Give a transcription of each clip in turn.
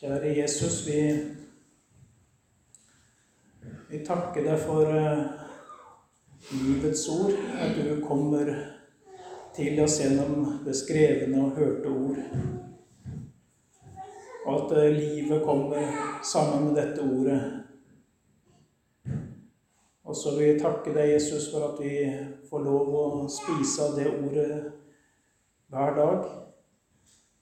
Kjære Jesus, vi, vi takker deg for uh, livets ord, at du kommer til oss gjennom det skrevne og hørte ord. Og at uh, livet kommer sammen med dette ordet. Og så vil vi takke deg, Jesus, for at vi får lov å spise av det ordet hver dag.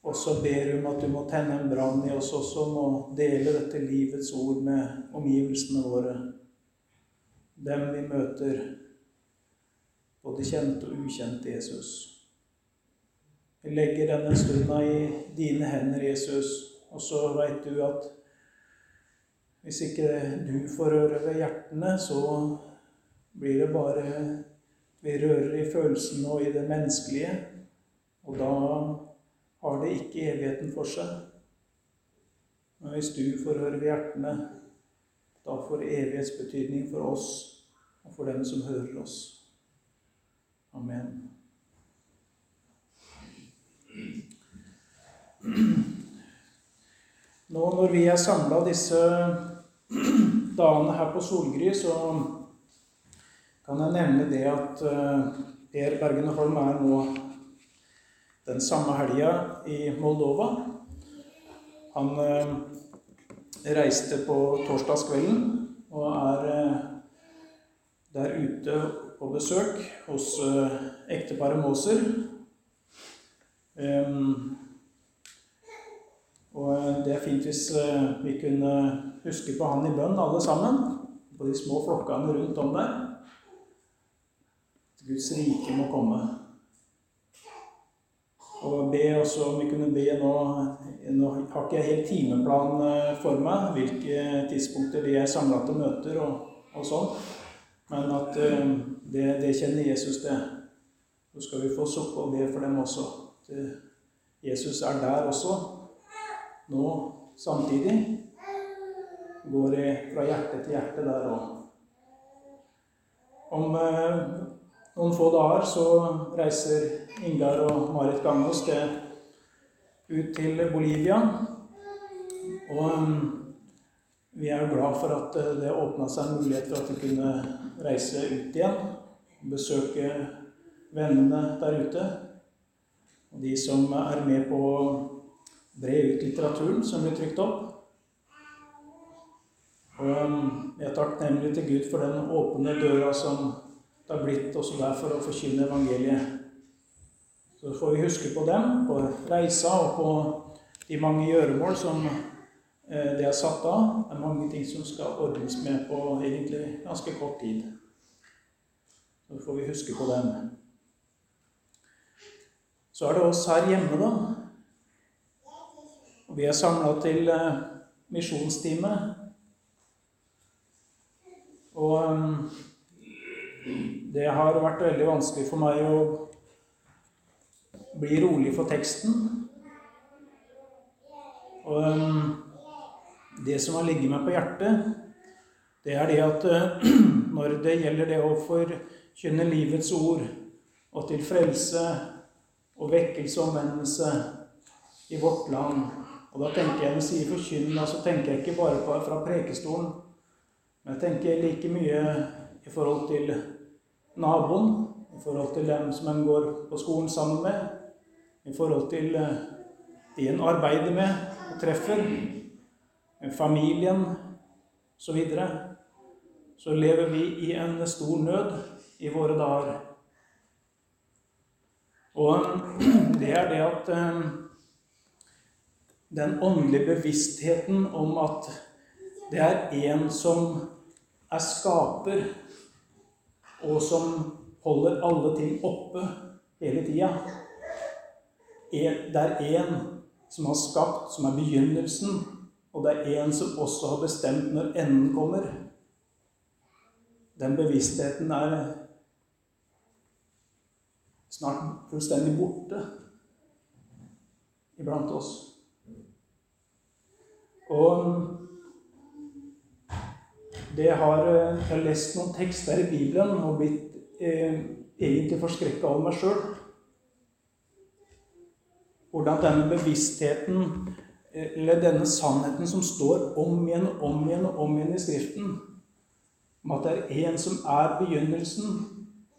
Og så ber hun at du må tenne en brann i oss også, å dele dette livets ord med omgivelsene våre. Dem vi møter, både kjente og ukjente Jesus. Vi legger denne stunda i dine hender, Jesus, og så veit du at hvis ikke du får røre ved hjertene, så blir det bare Vi rører i følelsene og i det menneskelige, og da har det ikke evigheten for seg. Men hvis du får høre ved hjertene, da får evighetsbetydning for oss og for dem som hører oss. Amen. Nå når vi er samla disse dagene her på Solgry, så kan jeg nevne det at eh, Per Bergen Holm er nå den samme helga i Moldova. Han eh, reiste på torsdagskvelden og er eh, der ute på besøk hos eh, ekteparet. Um, og det er fint hvis vi kunne huske på han i bønn, alle sammen. På de små flokkene rundt om der. Guds rike må komme og be også om vi kunne be nå Nå har ikke jeg helt timeplan eh, for meg, hvilke tidspunkter de er samla til møter og, og sånn. Men at eh, det, det, kjenner Jesus til. Så skal vi få sukke og be for dem også. At Jesus er der også. Nå samtidig. Går fra hjerte til hjerte der òg. Om eh, noen få dager så reiser Ingar og Marit Gangås ut til Bolivia. Og um, vi er jo glad for at uh, det åpna seg en mulighet for at vi kunne reise ut igjen. Besøke vennene der ute. Og de som er med på å bre ut litteraturen som blir trykt opp. Og um, jeg er takknemlig til Gud for den åpne døra som det har blitt også der for å forkynne evangeliet. Så får vi huske på dem, på reisa og på de mange gjøremål som eh, det er satt av. Det er mange ting som skal ordnes med på egentlig ganske kort tid. Så får vi huske på dem. Så er det oss her hjemme, da. Og vi er samla til eh, misjonstime. Og um, det har vært veldig vanskelig for meg å bli rolig for teksten. Og um, det som har ligget meg på hjertet, det er det at når det gjelder det å forkynne livets ord og til frelse og vekkelse og omvendelse i vårt land Og da tenker jeg når jeg sier forkynne, så tenker jeg ikke bare fra prekestolen, men jeg tenker like mye i forhold til naboen, i forhold til dem som en går på skolen sammen med, i forhold til eh, de en arbeider med og treffer, familien osv., så, videre, så lever vi i en stor nød i våre dager. Og det er det at eh, den åndelige bevisstheten om at det er en som er skaper og som holder alle ting oppe hele tida. Det er én som har skapt, som er begynnelsen, og det er én som også har bestemt når enden kommer. Den bevisstheten er snart fullstendig borte iblant oss. Og det har, eh, jeg lest noen tekster i Bibelen og blitt eh, egentlig forskrekka over meg sjøl. Hvordan denne bevisstheten eller denne sannheten som står om igjen og om igjen og om igjen i Skriften, om at det er en som er begynnelsen,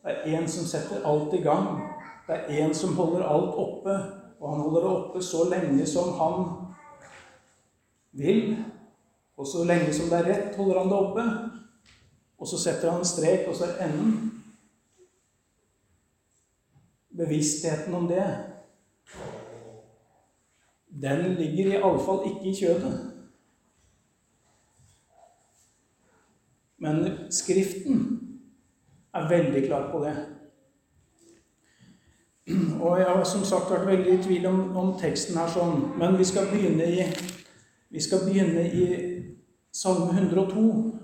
det er en som setter alt i gang, det er en som holder alt oppe, og han holder det oppe så lenge som han vil, og så lenge som det er rett, holder han det oppe. Og så setter han en strek, og så er enden. Bevisstheten om det den ligger iallfall ikke i kjødet. Men Skriften er veldig klar på det. Og jeg har som sagt vært veldig i tvil om, om teksten her sånn, men vi skal begynne i, vi skal begynne i Salme 102.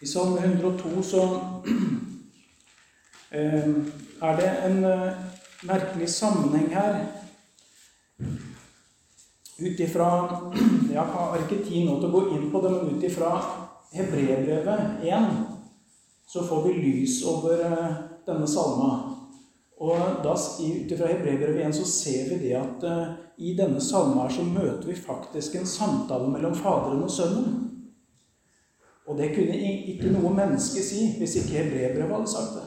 I Salme 102 så er det en eh, merkelig sammenheng her. Ut ifra Jeg har ikke tid nå til å gå inn på det, men ut ifra Hebrebrevet 1 så får vi lys over eh, denne salma. Og da, ut ifra Hebrebrevet 1 så ser vi det at i denne salma så møter vi faktisk en samtale mellom Faderen og Sønnen. Og det kunne ikke noe menneske si hvis ikke hebreerbrevet hadde sagt det.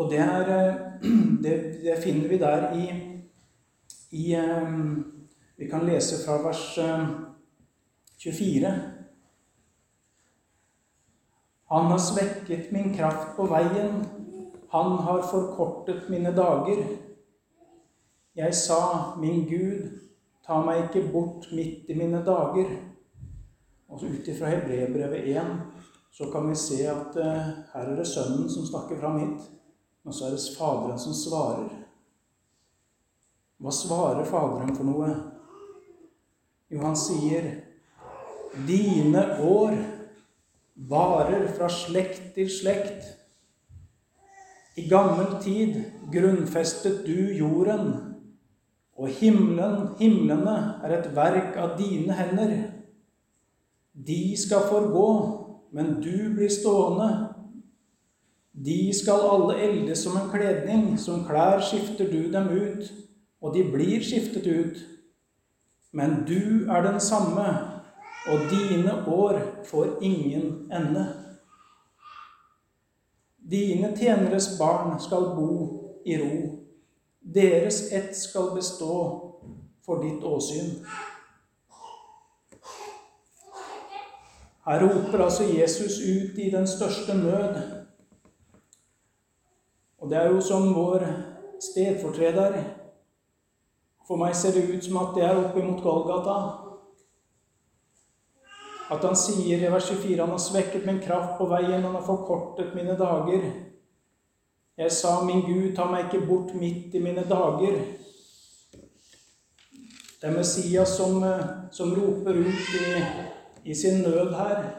Og det, er, det, det finner vi der i, i, Vi kan lese fra vers 24. Han har svekket min kraft på veien. Han har forkortet mine dager. Jeg sa, min Gud, ta meg ikke bort midt i mine dager. Og Ut ifra Hebreerbrevet 1 så kan vi se at uh, her er det Sønnen som snakker fram hit, og så er det Faderen som svarer. Hva svarer Faderen for noe? Jo, han sier Dine år varer fra slekt til slekt. I gammel tid grunnfestet du jorden, og himmelen, himlene er et verk av dine hender. De skal forgå, men du blir stående. De skal alle eldes som en kledning, som klær skifter du dem ut, og de blir skiftet ut. Men du er den samme, og dine år får ingen ende. Dine tjeneres barn skal bo i ro. Deres ett skal bestå for ditt åsyn. Her roper altså Jesus ut i den største nød. Og det er jo som vår stedfortreder. For meg ser det ut som at det er oppe mot Golgata. At han sier i vers 24 han har svekket min kraft på veien, han har forkortet mine dager. Jeg sa, min Gud, ta meg ikke bort midt i mine dager. Det er Messias som, eh, som roper ut i i sin nød her,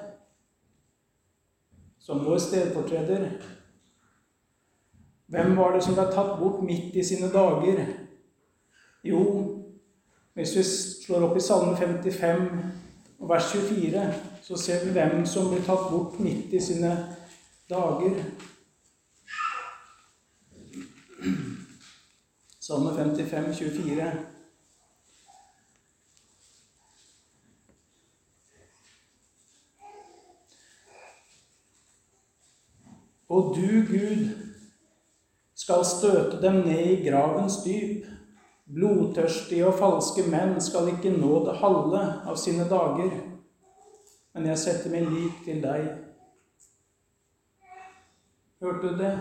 som vår stedfortreder. Hvem var det som ble tatt bort midt i sine dager? Jo, hvis vi slår opp i Salme 55 og vers 24, så ser vi hvem som blir tatt bort midt i sine dager. Salme 55, 24. Og du, Gud, skal støte dem ned i gravens dyp. Blodtørstige og falske menn skal ikke nå det halve av sine dager. Men jeg setter min lik til deg. Hørte du det?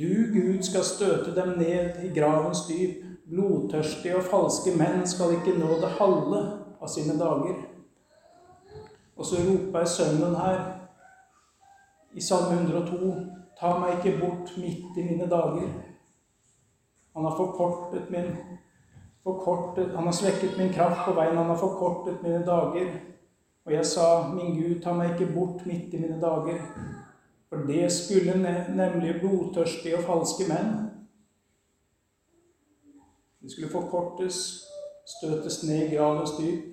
Du, Gud, skal støte dem ned i gravens dyp. Blodtørstige og falske menn skal ikke nå det halve av sine dager. Og så roper sønnen her i Salme 102 Ta meg ikke bort midt i mine dager. Han har forkortet min forkortet, Han har svekket min kraft på veien. Han har forkortet mine dager. Og jeg sa, min Gud, ta meg ikke bort midt i mine dager. For det skulle nemlig blodtørstige og falske menn. De skulle forkortes, støtes ned i gravens dyp.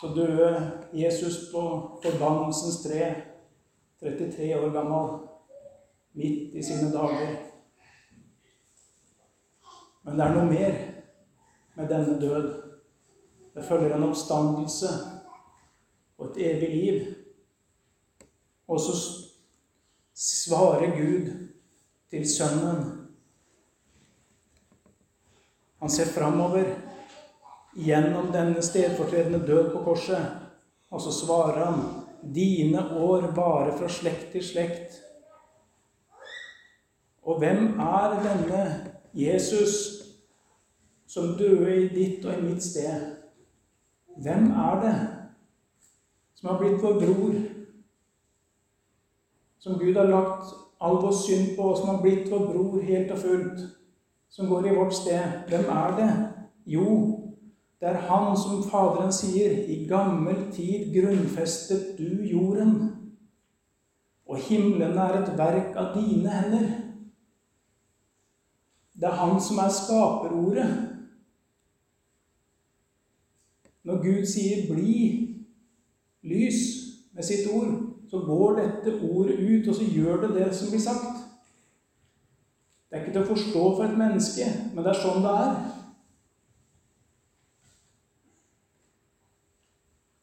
så døde Jesus på forbannelsens tre, 33 år gammel, midt i sine dager. Men det er noe mer med denne død. Det følger en oppstandelse og et evig liv. Og så svarer Gud til Sønnen. Han ser framover gjennom denne stedfortredende død på korset, og så svarer han Dine år varer fra slekt til slekt. Og hvem er denne Jesus som døde i ditt og i mitt sted? Hvem er det som har blitt vår bror? Som Gud har lagt all vår synd på, og som har blitt vår bror helt og fullt? Som går i vårt sted. Hvem er det? Jo, det er han som Faderen sier, i gammel tid grunnfestet du jorden, og himmelen er et verk av dine hender. Det er han som er skaperordet. Når Gud sier 'bli lys' med sitt ord, så går dette ordet ut, og så gjør det det som blir sagt. Det er ikke til å forstå for et menneske, men det er sånn det er.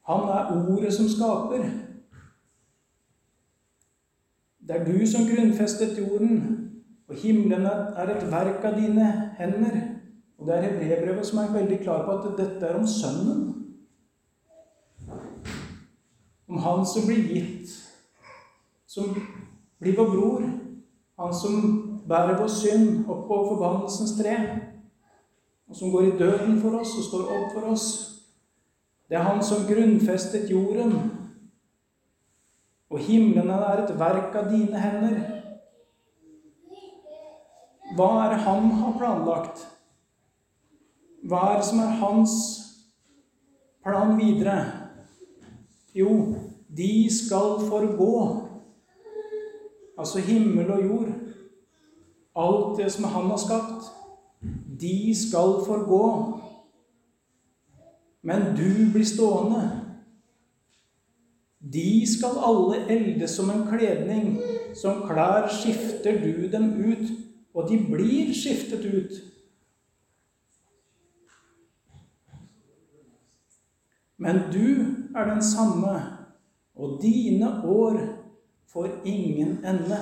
Han er ordet som skaper. Det er du som grunnfestet jorden, og himmelen er et verk av dine hender. Og det er Hebrevbrevet som er veldig klar på at dette er om Sønnen. Om Han som blir gitt, som blir vår bror. Han som bærer vår synd opp på forbannelsens tre, og som går i døden for oss og står opp for oss. Det er Han som grunnfestet jorden, og himmelen er et verk av dine hender. Hva er det han har planlagt? Hva er det som er hans plan videre? Jo, de skal forgå. Altså himmel og jord. Alt det som han har skapt. De skal forgå men du blir stående. De skal alle eldes som en kledning. Som klær skifter du dem ut, og de blir skiftet ut. Men du er den samme, og dine år får ingen ende.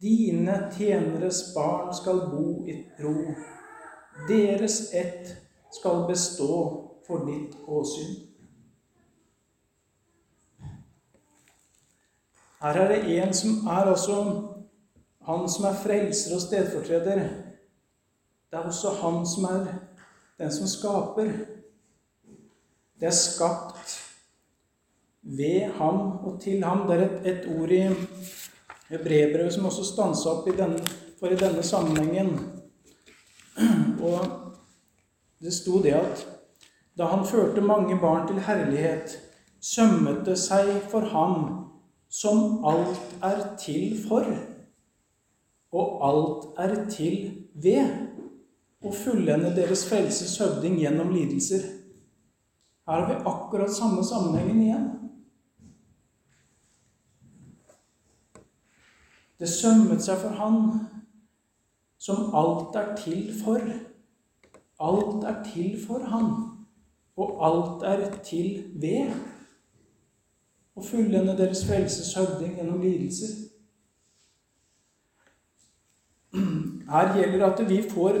Dine tjeneres barn skal bo i ro. Deres ett skal bestå for ditt åsyn. Her er det en som er også han som er frelser og stedfortreder. Det er også han som er den som skaper. Det er skapt ved ham og til ham. Det er et, et ord i brevbrevet som også stansa opp i denne, for i denne sammenhengen. Og det sto det at da han førte mange barn til herlighet, sømmet det seg for ham som alt er til for, og alt er til ved, å fullende deres frelses høvding gjennom lidelser. Her har vi akkurat samme sammenhengen igjen. Det sømmet seg for han som alt er til for. Alt er til for han, og alt er til ved. Å fullende deres frelses høvding gjennom lidelser. Her gjelder det at vi får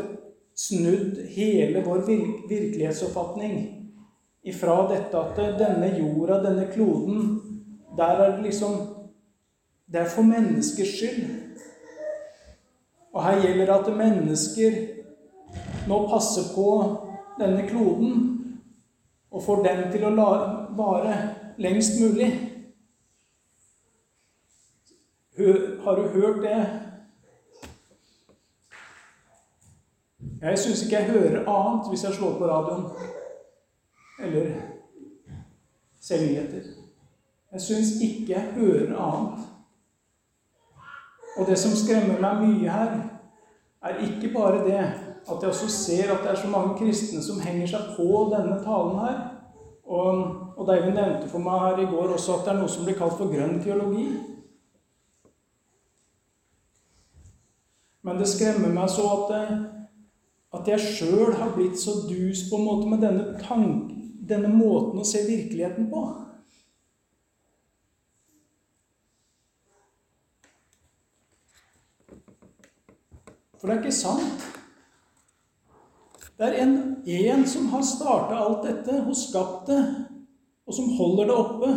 snudd hele vår virkelighetsoppfatning ifra dette at denne jorda, denne kloden, der er det liksom Det er for menneskers skyld. Og her gjelder det at mennesker nå passer på denne kloden og får den til å vare lengst mulig. Har du hørt det? Jeg syns ikke jeg hører annet hvis jeg slår på radioen eller ser nyheter. Jeg syns ikke jeg hører annet. Og det som skremmer meg mye her, er ikke bare det at jeg også ser at det er så mange kristne som henger seg på denne talen her. Og, og Deivind nevnte for meg her i går også at det er noe som blir kalt for grønn teologi. Men det skremmer meg så at, at jeg sjøl har blitt så dus på en måte med denne, tank, denne måten å se virkeligheten på. For det er ikke sant. Det er en, en som har starta alt dette og skapt det, og som holder det oppe.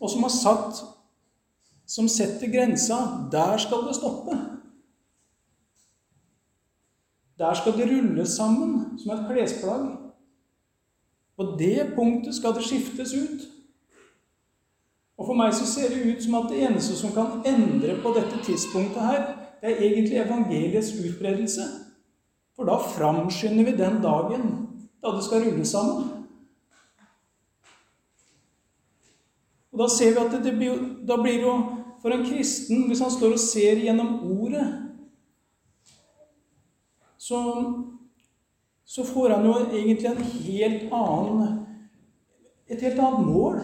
Og som har satt Som setter grensa. Der skal det stoppe. Der skal det rulles sammen som et klesplagg. På det punktet skal det skiftes ut. Og For meg så ser det ut som at det eneste som kan endre på dette tidspunktet her, det er egentlig evangeliets utbredelse. For da framskynder vi den dagen da det skal rulle sammen. Og Da ser vi at det, det blir, da blir jo for en kristen, hvis han står og ser gjennom ordet, så, så får han jo egentlig en helt annen, et helt annet mål.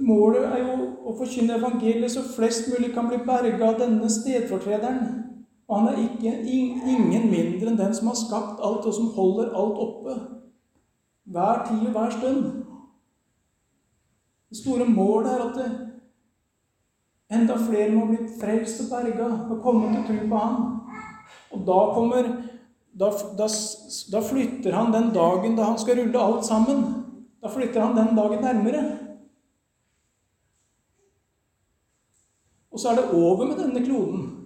Målet er jo å forkynne evangeliet så flest mulig kan bli berga av denne stedfortrederen. Og han er ikke, ingen mindre enn den som har skapt alt, og som holder alt oppe. Hver tid og hver stund. Det store målet er at enda flere må bli frelst og berga og komme til tro på Han. Og da kommer da, da, da flytter han den dagen da han skal rulle alt sammen. Da flytter han den dagen nærmere. Og så er det over med denne kloden.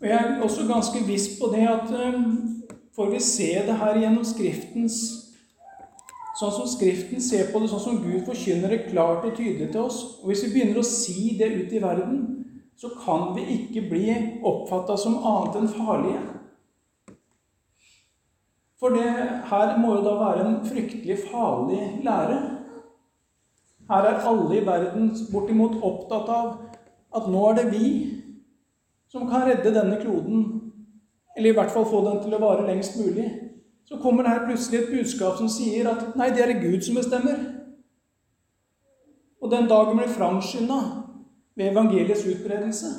Og Jeg er også ganske viss på det at um, får vi se det her gjennom Skriftens Sånn som Skriften ser på det, sånn som Gud forkynner det klart og tydelig til oss. Og hvis vi begynner å si det ut i verden, så kan vi ikke bli oppfatta som annet enn farlige. For det her må jo da være en fryktelig farlig lære. Her er alle i verden bortimot opptatt av at nå er det vi som kan redde denne kloden, eller i hvert fall få den til å vare lengst mulig. Så kommer det her plutselig et budskap som sier at nei, det er det Gud som bestemmer. Og den dagen blir framskynda ved evangeliets utbredelse.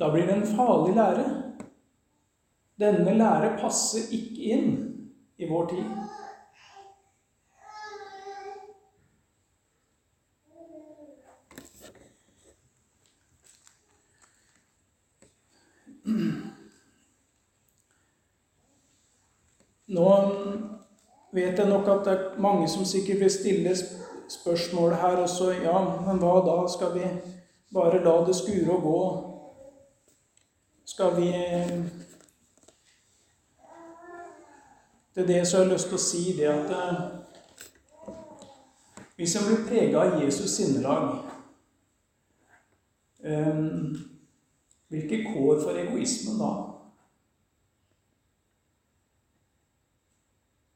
Da blir det en farlig lære. Denne lære passer ikke inn i vår tid. Nå vet jeg nok at det er mange som sikkert vil stille spørsmål her også. Ja, men hva da? Skal vi bare la det skure og gå? Skal vi Det er det som jeg har lyst til å si det at eh, hvis en blir prega av Jesus sinnelag eh, Hvilke kår for egoismen da?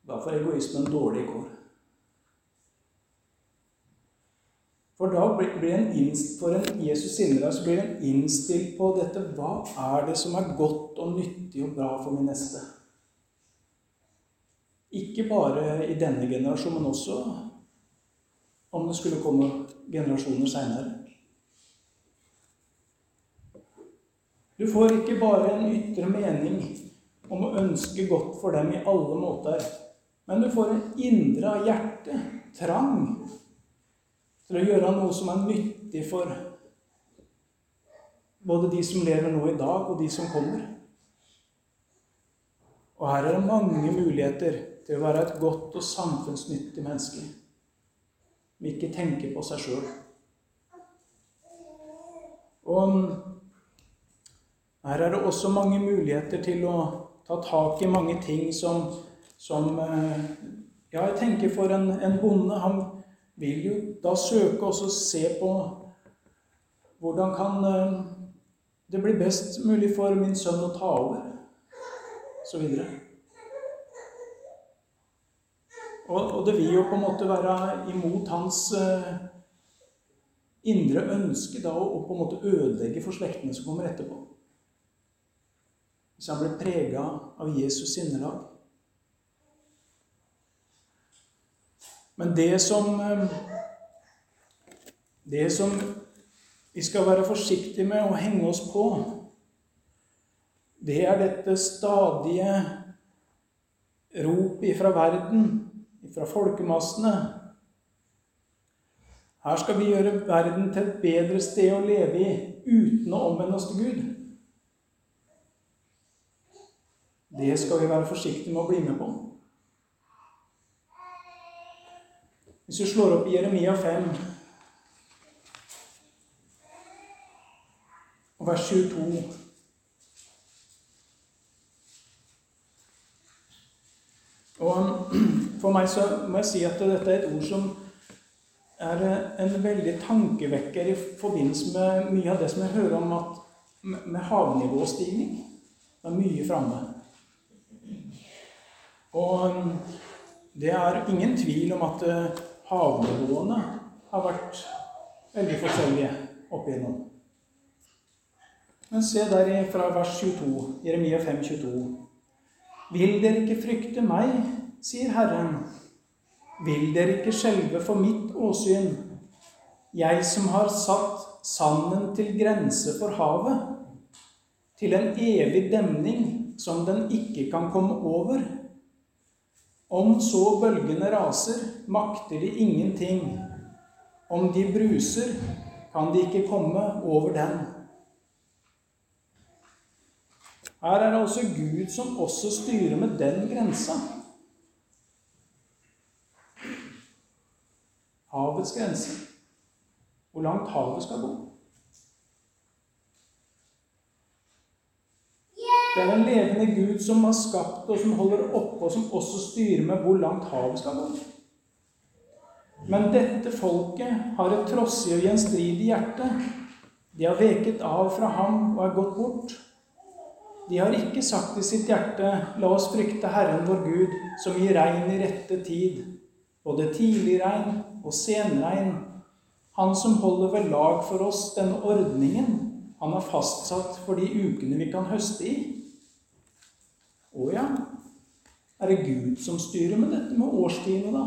Da får egoismen dårlige kår. For da blir en innst, for en Jesus sinnelag så blir en innstilt på dette Hva er det som er godt og nyttig og bra for min neste? Ikke bare i denne generasjonen, men også om det skulle komme generasjoner seinere. Du får ikke bare en ytre mening om å ønske godt for dem i alle måter, men du får en indre av hjertet trang til å gjøre noe som er nyttig for både de som lever nå i dag, og de som kommer. Og her er det mange muligheter til å være et godt og samfunnsnyttig menneske som ikke tenker på seg sjøl. Og her er det også mange muligheter til å ta tak i mange ting som, som eh, Ja, jeg tenker for en, en bonde Han vil jo da søke også se på hvordan kan eh, det bli best mulig for min sønn å ta over, så videre. Og, og, det vil jo på en måte være imot hans uh, indre ønske da, å, på en måte ødelegge for slektene som kommer etterpå. Hvis han blir prega av Jesus sinnelag. Men det som uh, Det som vi skal være forsiktige med å henge oss på, det er dette stadige rop ifra verden, ifra folkemassene. Her skal vi gjøre verden til et bedre sted å leve i uten å omvende oss til Gud. Det skal vi være forsiktige med å bli med på. Hvis du slår opp i Jeremia 5 og vers 22 Og For meg så må jeg si at dette er et ord som er en veldig tankevekker i forbindelse med mye av det som jeg hører om at med havnivåstigning. Det er mye framme. Og det er ingen tvil om at havnivåene har vært veldig forskjellige opp igjennom. Men se der fra vers 22, Jeremia 5, 22. Vil dere ikke frykte meg, sier Herren. Vil dere ikke skjelve for mitt åsyn, jeg som har satt sanden til grense for havet, til en evig demning som den ikke kan komme over? Om så bølgene raser, makter de ingenting. Om de bruser, kan de ikke komme over den. Her er det altså Gud som også styrer med den grensa. Havets grense. Hvor langt havet skal gå. Det er den levende Gud som har skapt og som holder oppe, og som også styrer med hvor langt havet skal gå. Men dette folket har et trossig og gjenstridig hjerte. De har veket av fra ham og er gått bort. De har ikke sagt i sitt hjerte, la oss frykte Herren vår Gud, som gir regn i rette tid, både tidlig regn og senregn, han som holder ved lag for oss denne ordningen han har fastsatt for de ukene vi kan høste i. Å ja, er det Gud som styrer med dette med årstidene, da?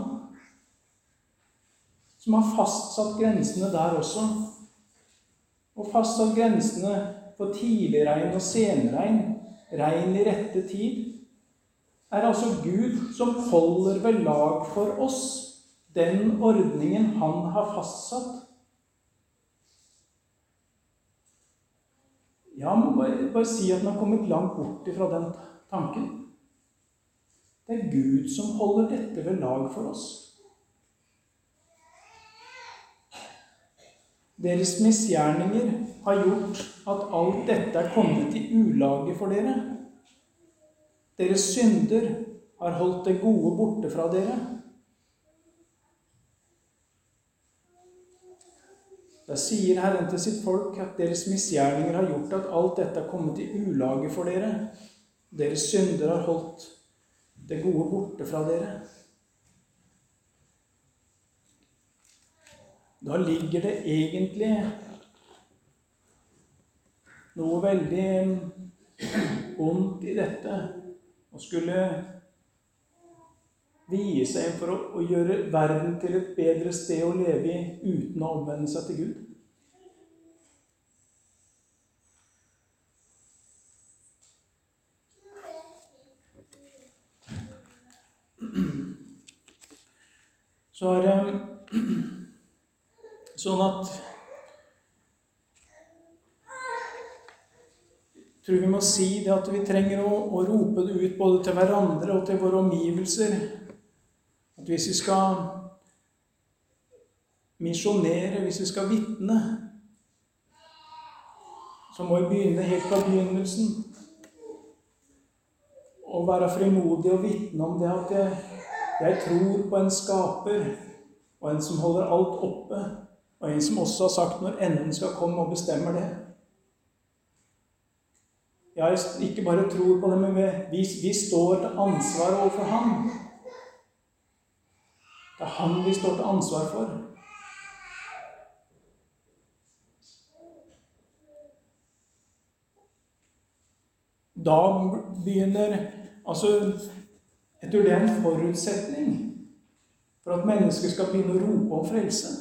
Som har fastsatt grensene der også. Og fastsatt grensene for tidligregn og senregn, regn i rette tid, er altså Gud som holder ved lag for oss den ordningen han har fastsatt. Ja, må bare, bare si at man har kommet langt bort fra den tanken. Det er Gud som holder dette ved lag for oss. Deres misgjerninger har gjort at alt dette er kommet i ulage for dere. Deres synder har holdt det gode borte fra dere. Da sier Herren til sitt folk at deres misgjerninger har gjort at alt dette er kommet i ulage for dere. Deres synder har holdt det gode borte fra dere. Da ligger det egentlig noe veldig ondt i dette. Å skulle vie seg for å, å, gjøre verden til et bedre sted å leve i uten å omvende seg til Gud. Så er det Sånn at Jeg tror vi må si det at vi trenger å, å, rope det ut både til hverandre og til våre omgivelser. At hvis vi skal misjonere, hvis vi skal vitne, så må vi begynne helt fra begynnelsen. Og være frimodig og vitne om det at jeg, jeg tror på en skaper, og en som holder alt oppe. Og en som også har sagt når enden skal komme og bestemmer det. Jeg ikke bare tror på det, men vi, vi står til ansvar overfor ham. Det er han vi står til ansvar for. Da begynner Altså, jeg tror det er en forutsetning for at mennesker skal begynne å rope om frelse.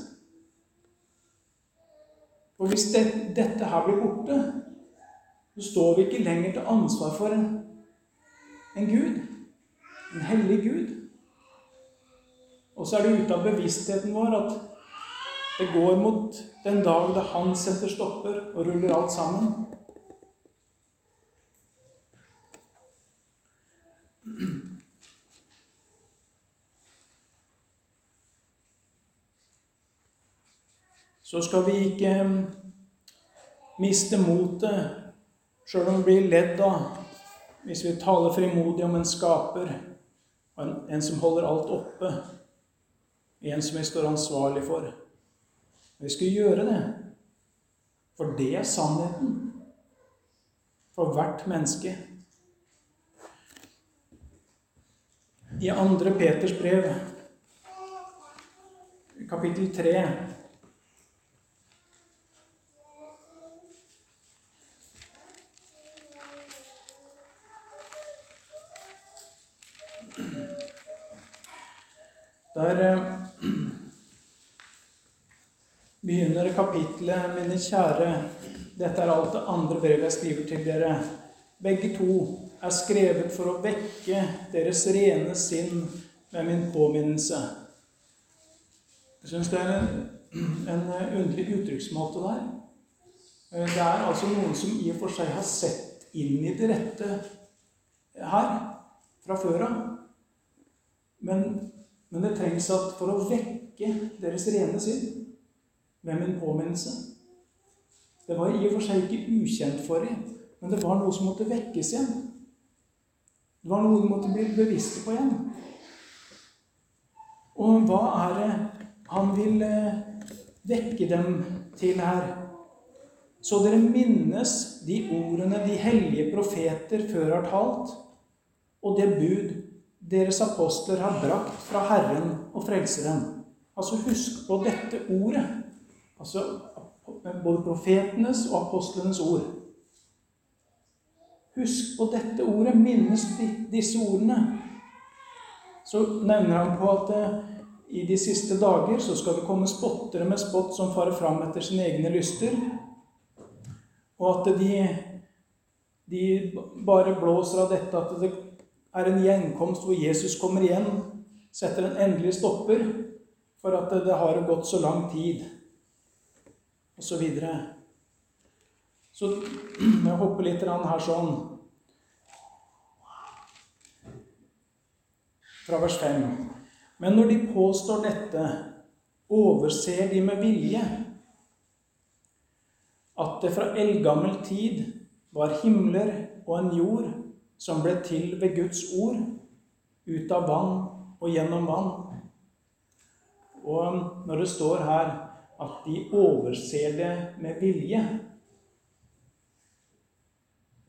For hvis det, dette her blir borte, så står vi ikke lenger til ansvar for en, en Gud. En hellig Gud. Og så er det ute av bevisstheten vår at det går mot den dag da Han setter stopper og ruller alt sammen. Så skal vi ikke miste motet sjøl om vi blir ledd av hvis vi taler frimodig om en skaper, en, en som holder alt oppe, en som vi står ansvarlig for. Vi skal gjøre det, for det er sannheten for hvert menneske. I 2. Peters brev, kapittel 3 Der eh, begynner kapitlet, mine kjære Dette er alt det andre brevet jeg skriver til dere. Begge to er skrevet for å vekke deres rene sinn med min påminnelse. Jeg syns det er en, en underlig uttrykksmåte der. Eh, det er altså noen som i og for seg har sett inn i det rette her fra før av. Men men det trengs at for å vekke deres rene sinn med min påminnelse Det var i og for seg ikke ukjent for dem, men det var noe som måtte vekkes igjen. Det var noe de måtte bli bevisste på igjen. Og hva er det han vil eh, vekke dem til her? Så dere minnes de ordene de hellige profeter før har talt, og det bud deres apostler har brakt fra Herren og Frelseren. Altså husk på dette ordet. Altså både profetenes og apostlenes ord. Husk på dette ordet. Minnes disse ordene. Så nevner han på at eh, i de siste dager så skal det komme spottere med spott som farer fram etter sine egne lyster. Og at de, de bare blåser av dette at det er en gjenkomst hvor Jesus kommer igjen, setter en endelig stopper for at det har gått så lang tid, osv. Så, videre. så jeg hopper litt her sånn Fra vers 5. Men når de påstår dette, overser de med vilje at det fra eldgammel tid var himler og en jord som ble til ved Guds ord, ut av vann og gjennom vann. Og når det står her at de overser det med vilje,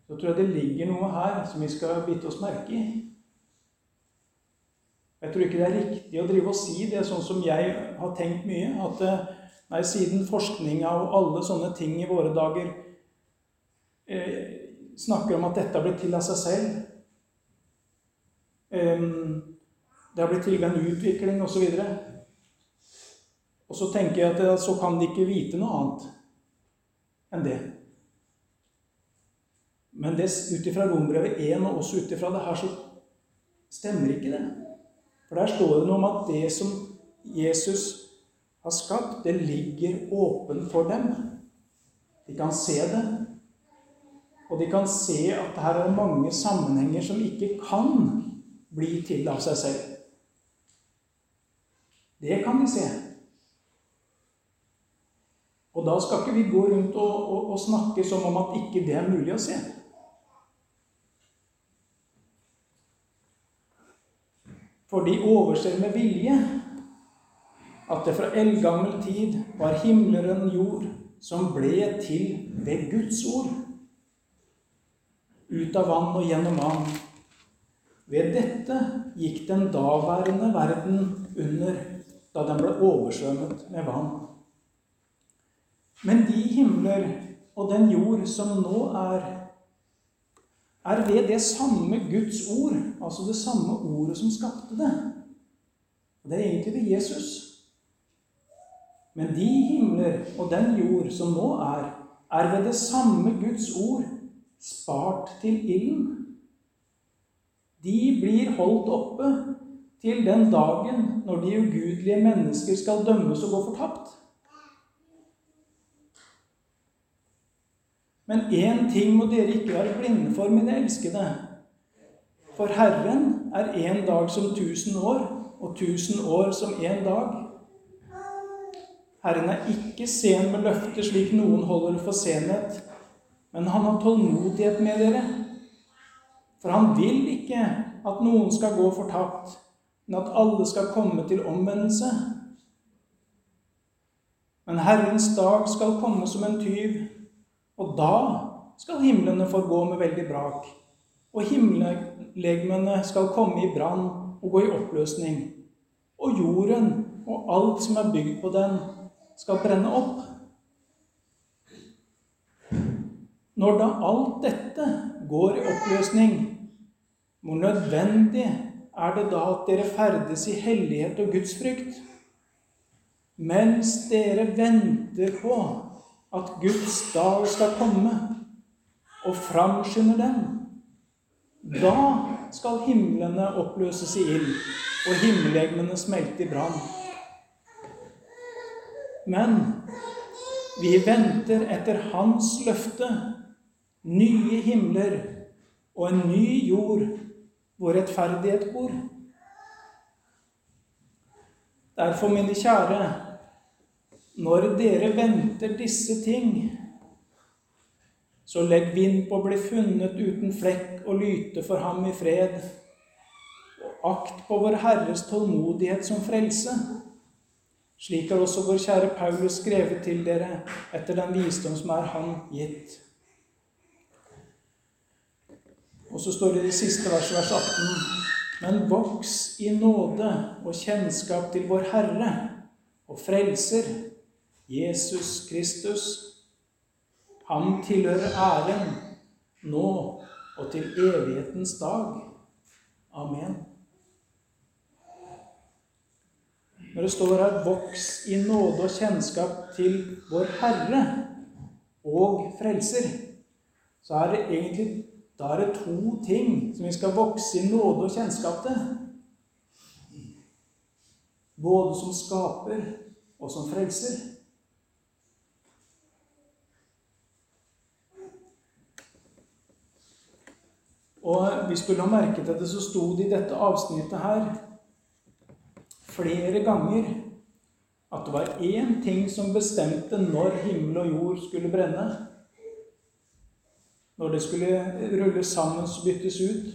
så tror jeg det ligger noe her som vi skal bite oss merke i. Jeg tror ikke det er riktig å drive og si det sånn som jeg har tenkt mye. At nei, siden forskninga og alle sånne ting i våre dager eh, snakker om at dette har blitt til av seg selv. Det har blitt til ved en utvikling osv. Og, så tenker jeg at så kan de ikke vite noe annet enn det. Men ut ifra Rombrevet 1 og også ut ifra det her, så stemmer ikke det. For der står det noe om at det som Jesus har skapt, det ligger åpen for dem. De kan se det, og de kan se at her er mange sammenhenger som ikke kan bli til av seg selv. Det kan de se. Og da skal ikke vi gå rundt og, og, og snakke som om at ikke det er mulig å se. For de overser med vilje at det fra eldgammel tid var himler og jord som ble til ved Guds ord ut av vann og gjennom vann. Ved dette gikk den daværende verden under da den ble oversvømmet med vann. Men de himler og den jord som nå er, er ved det samme Guds ord, altså det samme ordet som skapte det. Det er egentlig ved Jesus. Men de himler og den jord som nå er, er ved det samme Guds ord spart til ilden. De blir holdt oppe til den dagen når de ugudelige mennesker skal dømmes og gå fortapt. Men én ting må dere ikke være blinde for, mine elskede. For Herren er én dag som tusen år, og tusen år som én dag. Herren er ikke sen med løfter, slik noen holder for senhet, men han har tålmodighet med dere. For han vil ikke at noen skal gå fortapt, men at alle skal komme til omvendelse. Men Herrens dag skal komme som en tyv. Og da skal himlene forgå med veldig brak, og himmellegemene skal komme i brann og gå i oppløsning, og jorden og alt som er bygd på den, skal brenne opp. Når da alt dette går i oppløsning, hvor nødvendig er det da at dere ferdes i hellighet og gudsfrykt, mens dere venter på at Guds dag skal komme og framskynder den. Da skal himlene oppløses i ild, og himmellegemene smelte i brann. Men vi venter etter Hans løfte, nye himler og en ny jord hvor rettferdighet bor. Derfor, mine kjære, når dere venter disse ting, så legg vind på å bli funnet uten flekk og lyte for ham i fred. Og akt på vår Herres tålmodighet som frelse. Slik har også vår kjære Paulus skrevet til dere etter den visdom som er Han gitt. Og så står det i siste verset, vers 18.: Men voks i nåde og kjennskap til vår Herre og Frelser Jesus Kristus. Han tilhører æren nå og til evighetens dag. Amen. Når det står her 'voks i nåde og kjennskap til vår Herre og Frelser', så er det egentlig da er det to ting som vi skal vokse i nåde og kjennskap til. Både som skaper og som frelser. Og hvis du la merke til det, så sto det i dette avsnittet her flere ganger at det var én ting som bestemte når himmel og jord skulle brenne. Når det skulle rulles sammen og byttes ut.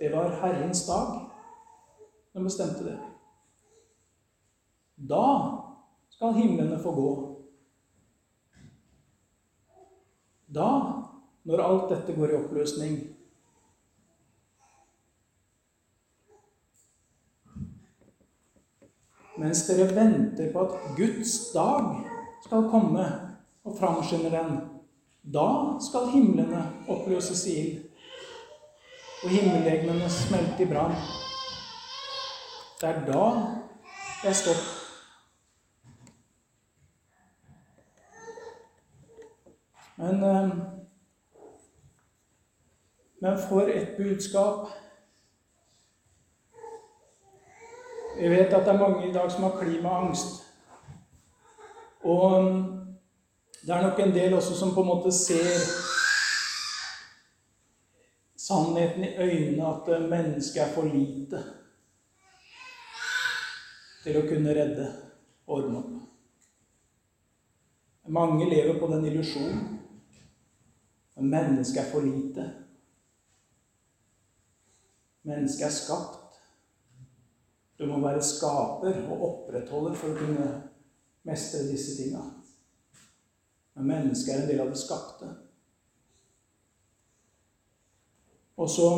Det var Herrens dag som bestemte det. Da skal himlene få gå. Da, når alt dette går i oppløsning, mens dere venter på at Guds dag skal komme og framskynde den. Da skal himlene oppløses i ild, og himmellegemene smelte i brann. Det er da det er stopp. Men, eh, men for et budskap Vi vet at det er mange i dag som har klimaangst. Og det er nok en del også som på en måte ser sannheten i øynene at mennesket er for lite til å kunne redde og opp. Mange lever på den illusjonen. Men mennesket er for lite. Mennesket er skapt du må være skaper og opprettholder for å kunne mestre disse tinga. Men mennesket er en del av det skapte. Og så,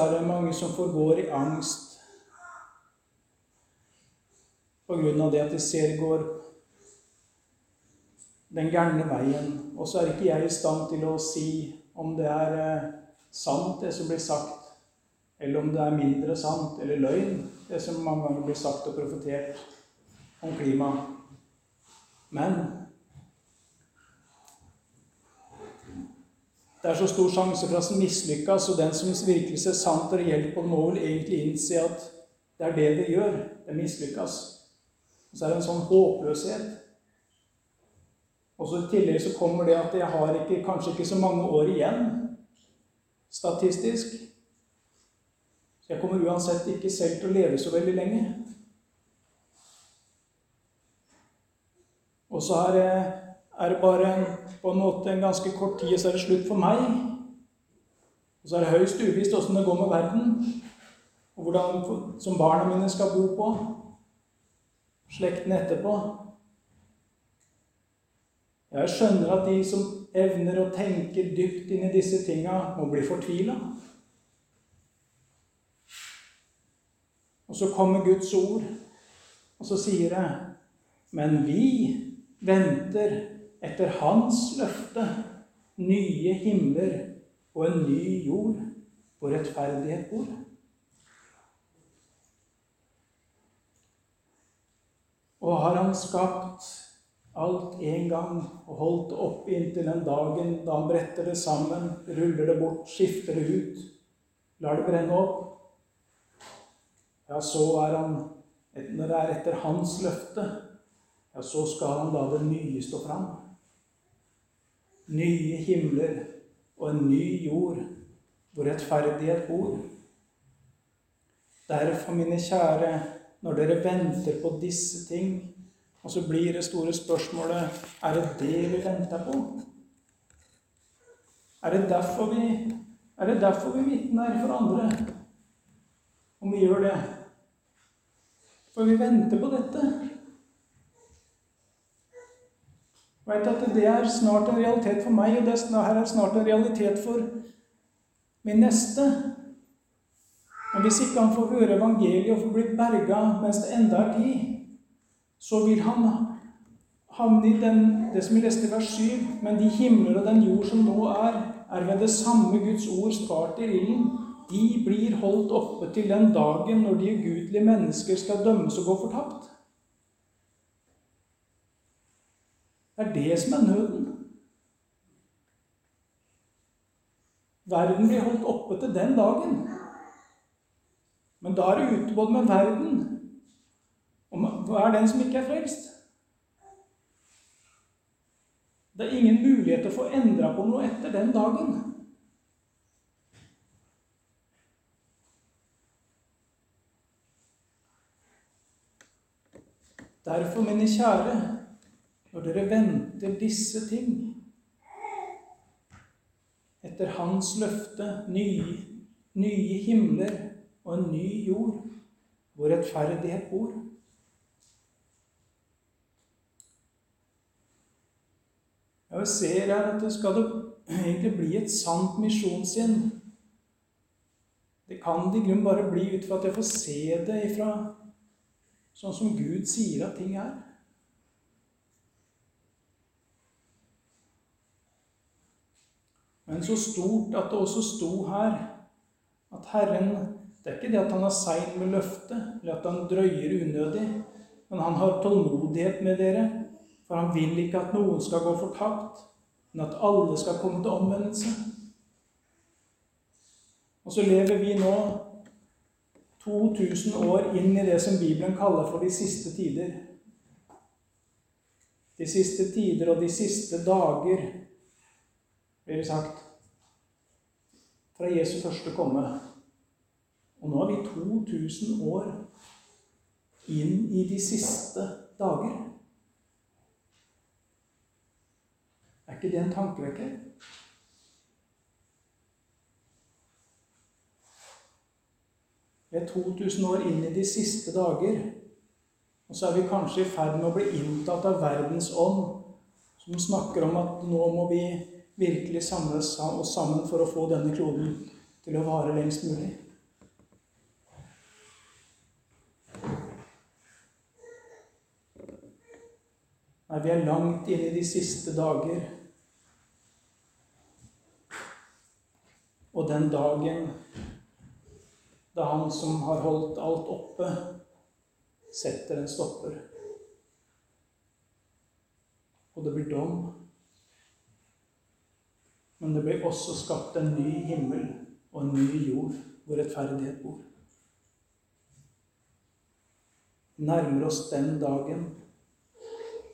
er det mange som forgår i angst på grunn av det at de ser går den gærne veien. Og så er ikke jeg i stand til å si om det er eh, sant, det som blir sagt, eller om det er mindre sant eller løgn, det som mange ganger blir sagt og profetert om klima. Men det er så stor sjanse for at den mislykkes, og den som virkelig ser sant og reelt på det, må vel egentlig innse at det er det det gjør. Det mislykkes. Så er det en sånn håpløshet. Og så I tillegg så kommer det at jeg har ikke, kanskje ikke så mange år igjen statistisk. Så jeg kommer uansett ikke selv til å leve så veldig lenge. Og så er det, er det bare på en måte en ganske kort tid, så er det slutt for meg. Og så er det høyst uvisst åssen det går med verden, og hvordan som barna mine skal bo på. Slekten etterpå. Jeg skjønner at de som evner å tenke dypt inn i disse tinga, må bli fortvila. Og så kommer Guds ord, og så sier det Men vi venter etter Hans løfte nye himler og en ny jord hvor rettferdighet bor. Og har Han skapt alt en gang og holdt det oppe inntil den dagen da Han bretter det sammen, ruller det bort, skifter det ut, lar det brenne opp, ja, så er han Når det er etter hans løfte, ja, så skal han la det nye stå fram. Nye himler og en ny jord hvor rettferdighet bor. Derfor, mine kjære, når dere venter på disse ting, og så blir det store spørsmålet er det det vi venter på? Er det derfor vi, er det derfor vi vitner for andre? Om vi gjør det? For vi venter på dette. Vet at Det er snart en realitet for meg, og det her er snart en realitet for min neste. Men hvis ikke han får høre evangeliet og får bli berga mens det enda er tid, så vil han havne i den, det som vi leste i vers 7. Men de himler og den jord som nå er, er ved det samme Guds ord spart i ilden de blir holdt oppe til den dagen når de ugudelige mennesker skal dømmes og gå fortapt. Det er det som er nøden. Verden blir holdt oppe til den dagen. Men da er det ute både med verden og hva er den som ikke er frelst? Det er ingen mulighet til å få endra på noe etter den dagen. Derfor, mine kjære, når dere venter disse ting etter Hans løfte, nye, nye himler og en ny jord, hvor rettferdighet bor Jeg ser her at det skal det egentlig bli et sant misjonssinn. Det kan det i grunnen bare bli ut fra at jeg får se det ifra sånn som Gud sier at ting er. Men så stort at det også sto her at Herren Det er ikke det at han er sein med løftet, eller at han drøyer unødig, men han har tålmodighet med dere, for han vil ikke at noen skal gå fortapt, men at alle skal komme til omvendelse. Og så lever vi nå 2000 år inn i det som Bibelen kaller for de siste tider. De siste tider og de siste dager, blir det sagt, fra Jesu første komme. Og nå er vi 2000 år inn i de siste dager. Er ikke det en tankevekker? Vi er 2000 år inn i de siste dager. Og så er vi kanskje i ferd med å bli inntatt av verdens ånd, som snakker om at nå må vi virkelig samle oss sammen for å få denne kloden til å vare lengst mulig. Nei, vi er langt inn i de siste dager. Og den dagen da han som har holdt alt oppe, setter en stopper. Og det blir dom. Men det blir også skapt en ny himmel og en ny jord hvor rettferdighet bor. Nærmer oss den dagen.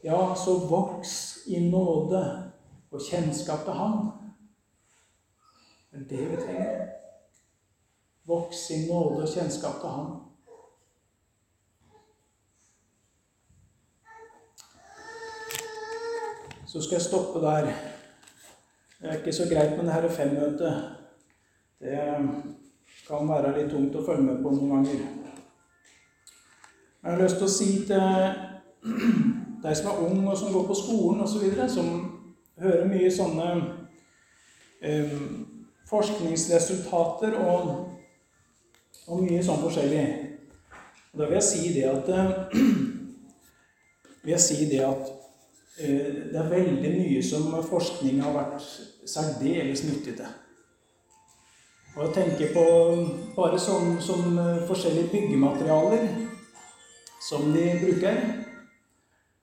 Ja, så voks i nåde og kjennskap til Han. Det er det vi trenger. Voks i nåde og kjennskap til Han. Så skal jeg stoppe der. Det er ikke så greit med det her femmøtet. Det kan være litt tungt å følge med på noen ganger. Jeg har lyst til å si til deg som er ung og som går på skolen osv., som hører mye sånne eh, forskningsresultater og, og, mye sånn forskjellig. Og da vil jeg si det at vil jeg si det at eh, det er veldig mye som forskning har vært særdeles til. Og jeg tenker på bare som, som forskjellige byggematerialer som de bruker.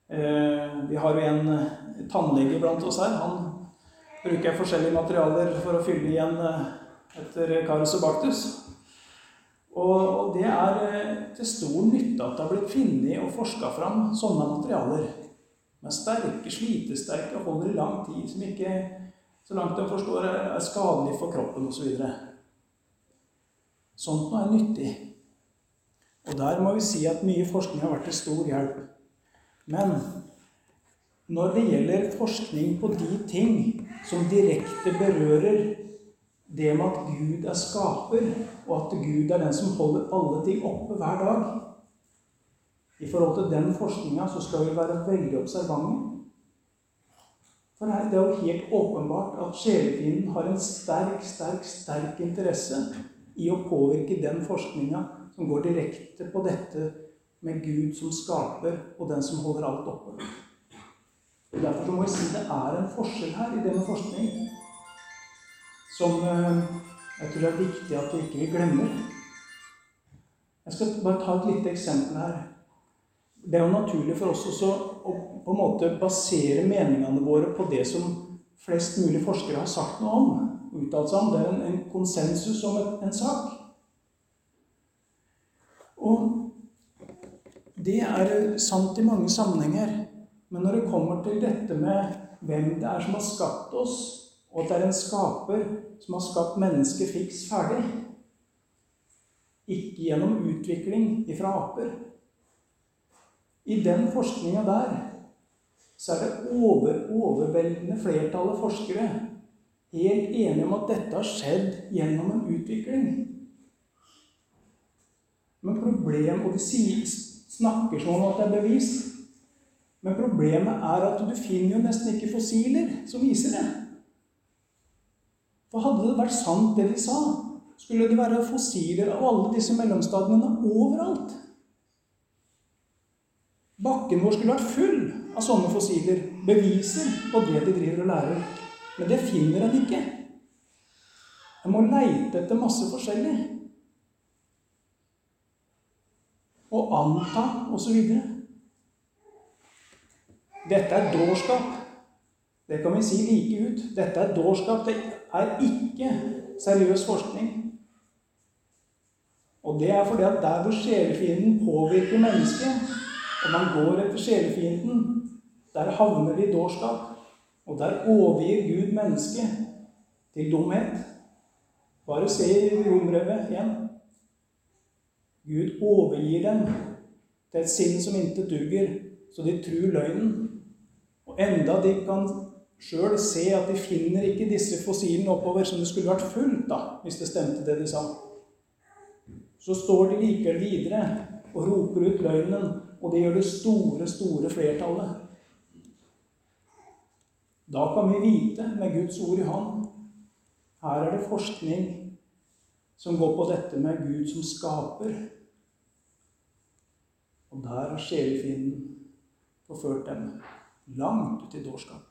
Eh, vi har jo en tannlege blant oss her. Han bruker forskjellige materialer for å fylle igjen eh, etter Carosobactus. Og det er til stor nytte at det har blitt funnet og forska fram sånne materialer. Med sterke, slitesterke, holder i lang tid, som ikke, så langt de forstår, er skadelig for kroppen osv. Så Sånt noe er nyttig. Og der må vi si at mye forskning har vært til stor hjelp. Men når det gjelder forskning på de ting som direkte berører det med at Gud er skaper, og at Gud er den som holder alle ting oppe hver dag I forhold til den forskninga så skal vi være veldig observante. For det er jo helt åpenbart at sjelefienden har en sterk, sterk, sterk interesse i å påvirke den forskninga som går direkte på dette med Gud som skaper, og den som holder alt oppe. Derfor må jeg si det er en forskjell her i det med forskning som eh, jeg tror det er viktig at vi ikke glemmer. Jeg skal bare ta et lite eksempel her. Det er jo naturlig for oss også å på en måte basere meningene våre på det som flest mulig forskere har sagt noe om. uttalt seg om. Det er en, en konsensus om et, en sak. Og det er sant i mange sammenhenger. Men når det kommer til dette med hvem det er som har skapt oss, og at det er en skaper som har skapt mennesket fiks ferdig Ikke gjennom utvikling ifra aper. I den forskninga der så er det over, overveldende flertallet forskere helt enige om at dette har skjedd gjennom en utvikling. Men problemet, Og de snakker som om at det er bevis. Men problemet er at du finner jo nesten ikke fossiler som viser det. For hadde det vært sant, det de sa, skulle det være fossiler av alle disse mellomstadiene overalt. Bakken vår skulle vært full av sånne fossiler. Beviser på det de driver og lærer. Men det finner en ikke. En må leite etter masse forskjellig. Og anta osv. Dette er dårskap. Det kan vi si like ut. Dette er dårskap. Det er ikke seriøs forskning. Og det er fordi at der hvor sjelefienden påvirker mennesket, og man går etter sjelefienden, der havner vi i dårskap. Og der overgir Gud mennesket til dumhet. Bare se i Rombrevet igjen. Gud overgir dem til et sinn som intet duger, så de tror løgnen. Og enda de kan sjøl se at de finner ikke disse fossilene oppover som det skulle vært fullt da, hvis det stemte det de sa. Så står de likevel videre og roper ut løgnen og det gjør det store, store flertallet. Da kan vi vite, med Guds ord i hånd Her er det forskning som går på dette med Gud som skaper. Og der har sjelefienden forført dem. langt ut i dårskap.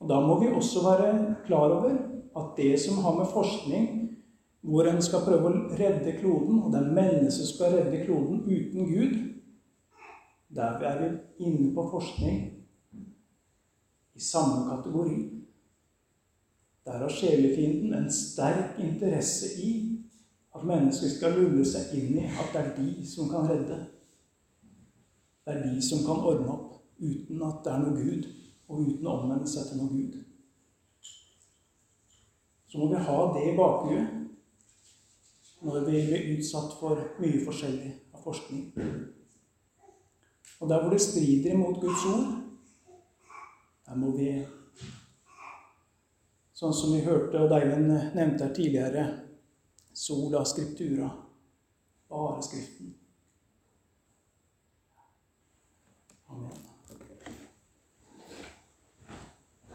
Og Da må vi også være klar over at det som har med forskning hvor en skal prøve å redde kloden, og det er mennesket som skal redde kloden uten Gud Der er vi inne på forskning i samme kategori. Der har sjelefienden en sterk interesse i at mennesker skal lulle seg inn i at det er de som kan redde. Det er de som kan ordne opp uten at det er noe Gud, og uten å omvende seg til noe Gud. Så må vi ha det i bakhuet når vi blir utsatt for mye forskjellig av forskning. Og der hvor det strider imot Guds ord, der må vi Sånn som vi hørte og Deiven nevnte her tidligere Sola skriptura, Bare Skriften. Amen.